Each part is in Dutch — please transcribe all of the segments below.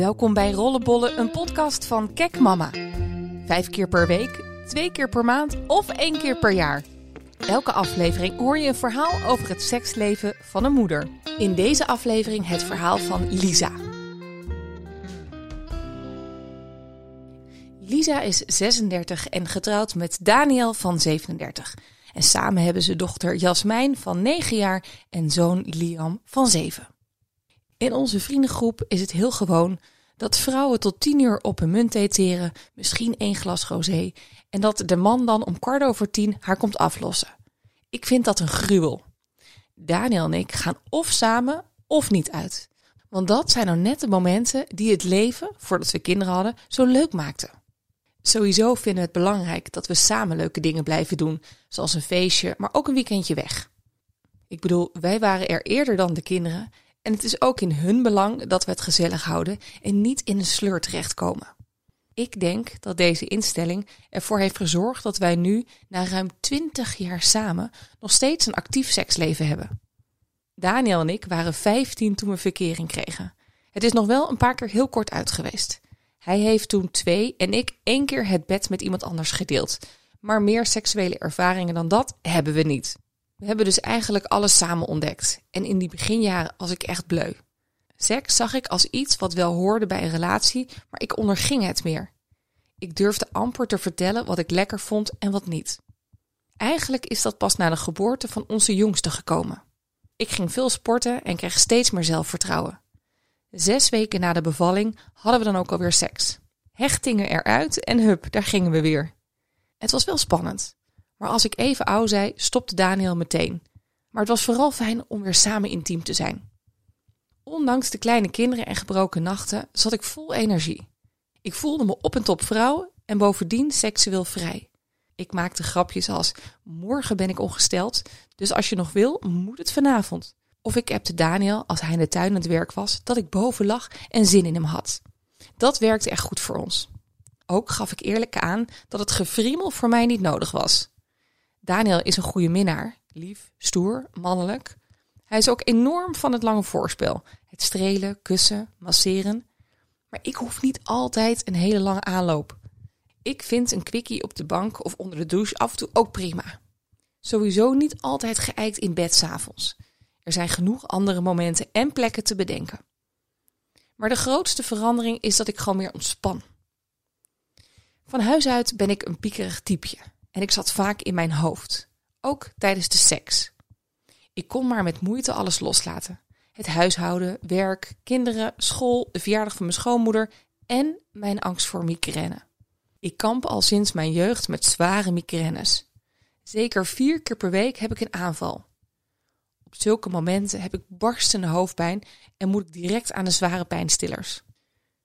Welkom bij Rollenbollen, een podcast van Kek Mama. Vijf keer per week, twee keer per maand of één keer per jaar. Elke aflevering hoor je een verhaal over het seksleven van een moeder. In deze aflevering het verhaal van Lisa. Lisa is 36 en getrouwd met Daniel van 37. En samen hebben ze dochter Jasmijn van 9 jaar en zoon Liam van 7. In onze vriendengroep is het heel gewoon dat vrouwen tot 10 uur op een munt teren, misschien één glas rosé, en dat de man dan om kwart over tien haar komt aflossen. Ik vind dat een gruwel. Daniel en ik gaan of samen of niet uit. Want dat zijn nou net de momenten die het leven, voordat we kinderen hadden, zo leuk maakten. Sowieso vinden we het belangrijk dat we samen leuke dingen blijven doen, zoals een feestje, maar ook een weekendje weg. Ik bedoel, wij waren er eerder dan de kinderen en het is ook in hun belang dat we het gezellig houden en niet in een sleur terechtkomen. Ik denk dat deze instelling ervoor heeft gezorgd dat wij nu, na ruim 20 jaar samen, nog steeds een actief seksleven hebben. Daniel en ik waren 15 toen we verkering kregen. Het is nog wel een paar keer heel kort uit geweest. Hij heeft toen twee en ik één keer het bed met iemand anders gedeeld. Maar meer seksuele ervaringen dan dat hebben we niet. We hebben dus eigenlijk alles samen ontdekt. En in die beginjaren was ik echt bleu. Seks zag ik als iets wat wel hoorde bij een relatie, maar ik onderging het meer. Ik durfde amper te vertellen wat ik lekker vond en wat niet. Eigenlijk is dat pas na de geboorte van onze jongste gekomen. Ik ging veel sporten en kreeg steeds meer zelfvertrouwen. Zes weken na de bevalling hadden we dan ook alweer seks. Hechtingen eruit en hup, daar gingen we weer. Het was wel spannend. Maar als ik even oud zei, stopte Daniel meteen. Maar het was vooral fijn om weer samen intiem te zijn. Ondanks de kleine kinderen en gebroken nachten zat ik vol energie. Ik voelde me op en top vrouw en bovendien seksueel vrij. Ik maakte grapjes als: Morgen ben ik ongesteld, dus als je nog wil, moet het vanavond. Of ik appte Daniel als hij in de tuin aan het werk was dat ik boven lag en zin in hem had. Dat werkte echt goed voor ons. Ook gaf ik eerlijk aan dat het gefriemel voor mij niet nodig was. Daniel is een goede minnaar, lief, stoer, mannelijk. Hij is ook enorm van het lange voorspel. Het strelen, kussen, masseren. Maar ik hoef niet altijd een hele lange aanloop. Ik vind een quickie op de bank of onder de douche af en toe ook prima. Sowieso niet altijd geëikt in bed s'avonds. Er zijn genoeg andere momenten en plekken te bedenken. Maar de grootste verandering is dat ik gewoon meer ontspan. Van huis uit ben ik een piekerig typeje en ik zat vaak in mijn hoofd, ook tijdens de seks. Ik kon maar met moeite alles loslaten. Het huishouden, werk, kinderen, school, de verjaardag van mijn schoonmoeder en mijn angst voor migraine. Ik kamp al sinds mijn jeugd met zware migraines. Zeker vier keer per week heb ik een aanval. Op zulke momenten heb ik barstende hoofdpijn en moet ik direct aan de zware pijnstillers.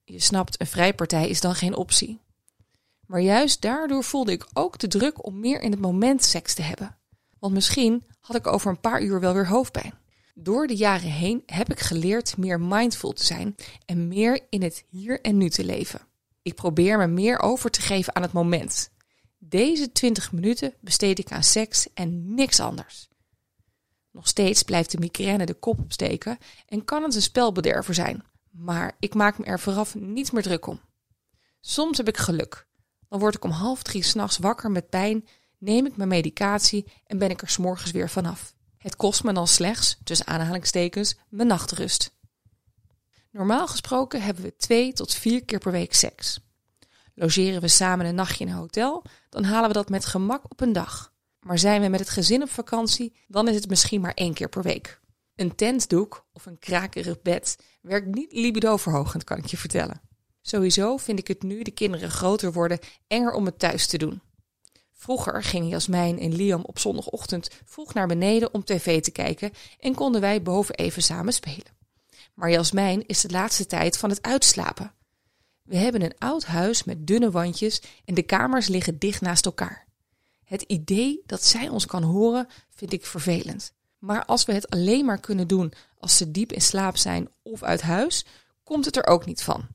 Je snapt, een vrijpartij is dan geen optie. Maar juist daardoor voelde ik ook de druk om meer in het moment seks te hebben. Want misschien had ik over een paar uur wel weer hoofdpijn. Door de jaren heen heb ik geleerd meer mindful te zijn en meer in het hier en nu te leven. Ik probeer me meer over te geven aan het moment. Deze 20 minuten besteed ik aan seks en niks anders. Nog steeds blijft de migraine de kop opsteken en kan het een spelbederver zijn, maar ik maak me er vooraf niet meer druk om. Soms heb ik geluk. Dan word ik om half drie s'nachts wakker met pijn, neem ik mijn medicatie en ben ik er s'morgens weer vanaf. Het kost me dan slechts, tussen aanhalingstekens, mijn nachtrust. Normaal gesproken hebben we twee tot vier keer per week seks. Logeren we samen een nachtje in een hotel, dan halen we dat met gemak op een dag. Maar zijn we met het gezin op vakantie, dan is het misschien maar één keer per week. Een tentdoek of een krakerig bed werkt niet libido-verhogend, kan ik je vertellen. Sowieso vind ik het nu de kinderen groter worden enger om het thuis te doen. Vroeger gingen Jasmijn en Liam op zondagochtend vroeg naar beneden om tv te kijken en konden wij boven even samen spelen. Maar Jasmijn is de laatste tijd van het uitslapen. We hebben een oud huis met dunne wandjes en de kamers liggen dicht naast elkaar. Het idee dat zij ons kan horen vind ik vervelend. Maar als we het alleen maar kunnen doen als ze diep in slaap zijn of uit huis, komt het er ook niet van.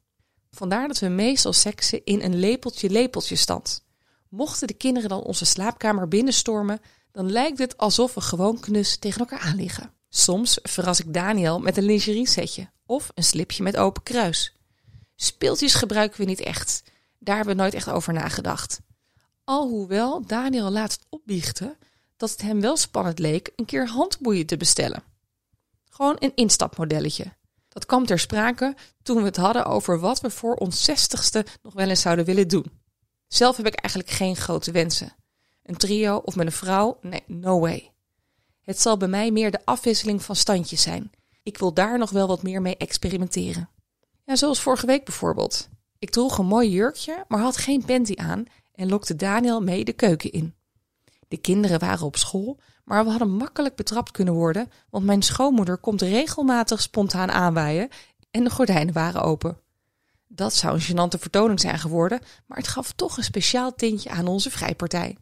Vandaar dat we meestal seksen in een lepeltje-lepeltje stand. Mochten de kinderen dan onze slaapkamer binnenstormen, dan lijkt het alsof we gewoon knus tegen elkaar aan liggen. Soms verras ik Daniel met een lingerie setje of een slipje met open kruis. Speeltjes gebruiken we niet echt. Daar hebben we nooit echt over nagedacht. Alhoewel Daniel laatst opbiechte dat het hem wel spannend leek een keer handboeien te bestellen. Gewoon een instapmodelletje. Dat kwam ter sprake toen we het hadden over wat we voor ons zestigste nog wel eens zouden willen doen. Zelf heb ik eigenlijk geen grote wensen. Een trio of met een vrouw? Nee, no way. Het zal bij mij meer de afwisseling van standjes zijn. Ik wil daar nog wel wat meer mee experimenteren. Ja, zoals vorige week bijvoorbeeld. Ik droeg een mooi jurkje, maar had geen panty aan en lokte Daniel mee de keuken in. De kinderen waren op school, maar we hadden makkelijk betrapt kunnen worden, want mijn schoonmoeder komt regelmatig spontaan aanwaaien en de gordijnen waren open. Dat zou een gênante vertoning zijn geworden, maar het gaf toch een speciaal tintje aan onze vrijpartij.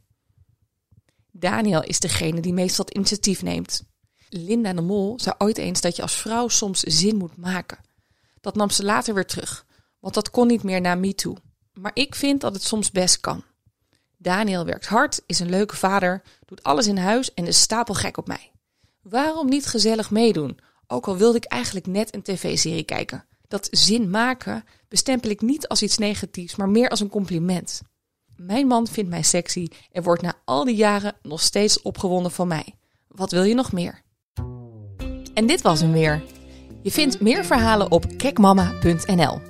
Daniel is degene die meestal het initiatief neemt. Linda de Mol zei ooit eens dat je als vrouw soms zin moet maken. Dat nam ze later weer terug, want dat kon niet meer na MeToo. Maar ik vind dat het soms best kan. Daniel werkt hard, is een leuke vader, doet alles in huis en is stapelgek op mij. Waarom niet gezellig meedoen? Ook al wilde ik eigenlijk net een tv-serie kijken. Dat zin maken bestempel ik niet als iets negatiefs, maar meer als een compliment. Mijn man vindt mij sexy en wordt na al die jaren nog steeds opgewonden van mij. Wat wil je nog meer? En dit was hem weer. Je vindt meer verhalen op kekmama.nl.